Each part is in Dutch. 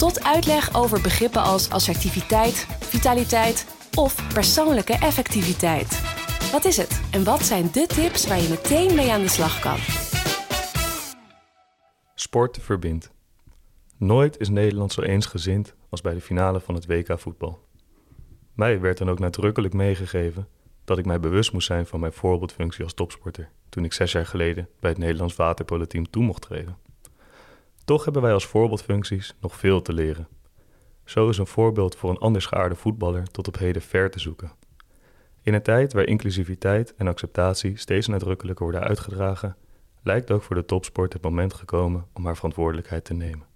tot uitleg over begrippen als assertiviteit, vitaliteit of persoonlijke effectiviteit. Wat is het en wat zijn de tips waar je meteen mee aan de slag kan? Sport verbindt. Nooit is Nederland zo eensgezind als bij de finale van het WK voetbal. Mij werd dan ook nadrukkelijk meegegeven dat ik mij bewust moest zijn van mijn voorbeeldfunctie als topsporter toen ik zes jaar geleden bij het Nederlands waterpoloteam toe mocht treden. Toch hebben wij als voorbeeldfuncties nog veel te leren. Zo is een voorbeeld voor een anders geaarde voetballer tot op heden ver te zoeken. In een tijd waar inclusiviteit en acceptatie steeds nadrukkelijker worden uitgedragen, lijkt ook voor de topsport het moment gekomen om haar verantwoordelijkheid te nemen.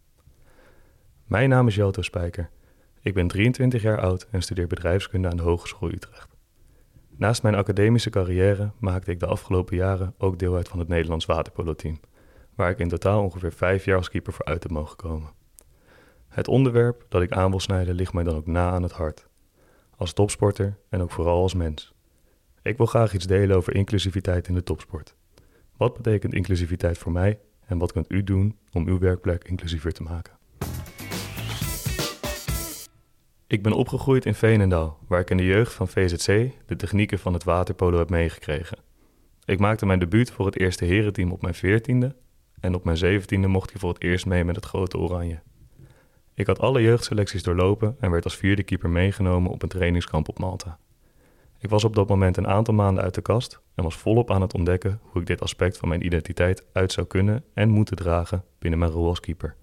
Mijn naam is Joto Spijker. Ik ben 23 jaar oud en studeer bedrijfskunde aan de Hogeschool Utrecht. Naast mijn academische carrière maakte ik de afgelopen jaren ook deel uit van het Nederlands waterpolo-team, waar ik in totaal ongeveer vijf jaar als keeper voor uit heb mogen komen. Het onderwerp dat ik aan wil snijden ligt mij dan ook na aan het hart. Als topsporter en ook vooral als mens. Ik wil graag iets delen over inclusiviteit in de topsport. Wat betekent inclusiviteit voor mij en wat kunt u doen om uw werkplek inclusiever te maken? Ik ben opgegroeid in Veenendaal, waar ik in de jeugd van VZC de technieken van het waterpolo heb meegekregen. Ik maakte mijn debuut voor het eerste herenteam op mijn veertiende en op mijn zeventiende mocht ik voor het eerst mee met het grote oranje. Ik had alle jeugdselecties doorlopen en werd als vierde keeper meegenomen op een trainingskamp op Malta. Ik was op dat moment een aantal maanden uit de kast en was volop aan het ontdekken hoe ik dit aspect van mijn identiteit uit zou kunnen en moeten dragen binnen mijn rol als keeper.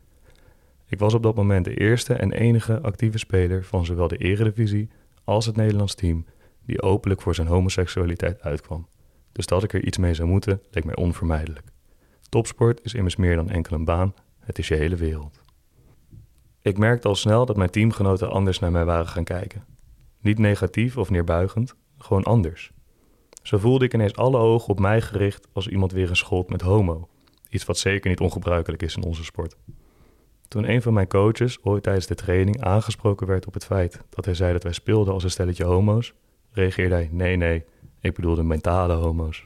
Ik was op dat moment de eerste en enige actieve speler van zowel de Eredivisie als het Nederlands team die openlijk voor zijn homoseksualiteit uitkwam. Dus dat ik er iets mee zou moeten, leek mij onvermijdelijk. Topsport is immers meer dan enkel een baan, het is je hele wereld. Ik merkte al snel dat mijn teamgenoten anders naar mij waren gaan kijken. Niet negatief of neerbuigend, gewoon anders. Zo voelde ik ineens alle ogen op mij gericht als iemand weer een schold met homo. Iets wat zeker niet ongebruikelijk is in onze sport. Toen een van mijn coaches ooit tijdens de training aangesproken werd op het feit dat hij zei dat wij speelden als een stelletje homo's, reageerde hij: nee, nee, ik bedoelde mentale homo's.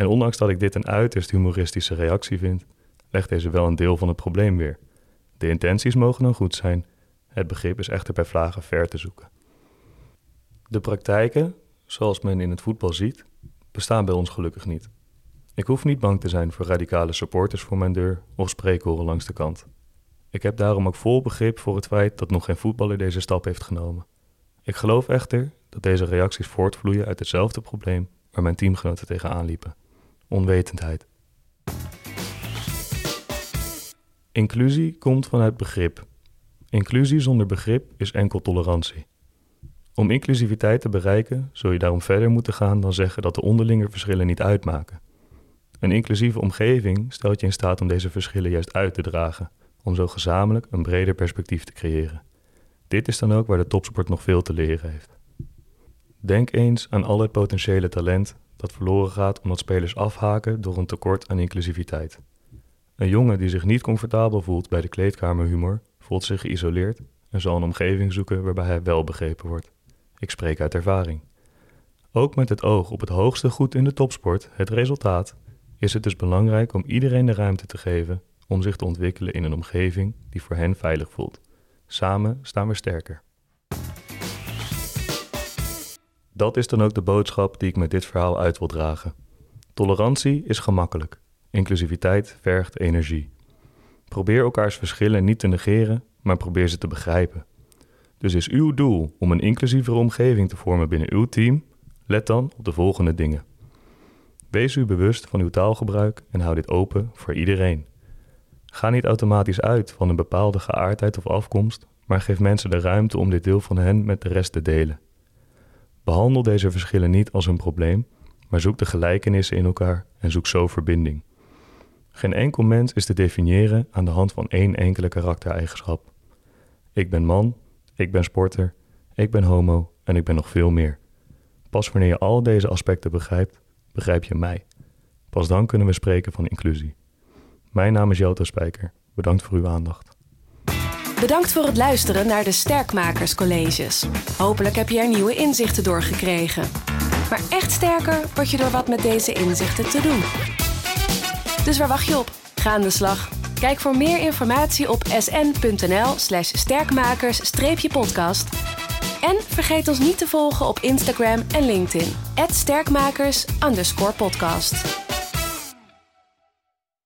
En ondanks dat ik dit een uiterst humoristische reactie vind, legt deze wel een deel van het probleem weer. De intenties mogen dan goed zijn, het begrip is echter bij vlagen ver te zoeken. De praktijken, zoals men in het voetbal ziet, bestaan bij ons gelukkig niet. Ik hoef niet bang te zijn voor radicale supporters voor mijn deur of spreekhoren langs de kant. Ik heb daarom ook vol begrip voor het feit dat nog geen voetballer deze stap heeft genomen. Ik geloof echter dat deze reacties voortvloeien uit hetzelfde probleem waar mijn teamgenoten tegenaan liepen: onwetendheid. Inclusie komt vanuit begrip. Inclusie zonder begrip is enkel tolerantie. Om inclusiviteit te bereiken zul je daarom verder moeten gaan dan zeggen dat de onderlinge verschillen niet uitmaken. Een inclusieve omgeving stelt je in staat om deze verschillen juist uit te dragen om zo gezamenlijk een breder perspectief te creëren. Dit is dan ook waar de topsport nog veel te leren heeft. Denk eens aan al het potentiële talent dat verloren gaat omdat spelers afhaken door een tekort aan inclusiviteit. Een jongen die zich niet comfortabel voelt bij de kleedkamerhumor, voelt zich geïsoleerd en zal een omgeving zoeken waarbij hij wel begrepen wordt. Ik spreek uit ervaring. Ook met het oog op het hoogste goed in de topsport, het resultaat, is het dus belangrijk om iedereen de ruimte te geven om zich te ontwikkelen in een omgeving die voor hen veilig voelt. Samen staan we sterker. Dat is dan ook de boodschap die ik met dit verhaal uit wil dragen. Tolerantie is gemakkelijk. Inclusiviteit vergt energie. Probeer elkaars verschillen niet te negeren, maar probeer ze te begrijpen. Dus is uw doel om een inclusievere omgeving te vormen binnen uw team? Let dan op de volgende dingen. Wees u bewust van uw taalgebruik en hou dit open voor iedereen. Ga niet automatisch uit van een bepaalde geaardheid of afkomst, maar geef mensen de ruimte om dit deel van hen met de rest te delen. Behandel deze verschillen niet als een probleem, maar zoek de gelijkenissen in elkaar en zoek zo verbinding. Geen enkel mens is te definiëren aan de hand van één enkele karaktereigenschap. Ik ben man, ik ben sporter, Ik ben homo en ik ben nog veel meer. Pas wanneer je al deze aspecten begrijpt, begrijp je mij. Pas dan kunnen we spreken van inclusie. Mijn naam is Jota Spijker. Bedankt voor uw aandacht. Bedankt voor het luisteren naar de Sterkmakerscolleges. Hopelijk heb je er nieuwe inzichten door gekregen. Maar echt sterker word je door wat met deze inzichten te doen. Dus waar wacht je op? Ga aan de slag. Kijk voor meer informatie op sn.nl slash sterkmakers-podcast. En vergeet ons niet te volgen op Instagram en LinkedIn. sterkmakers.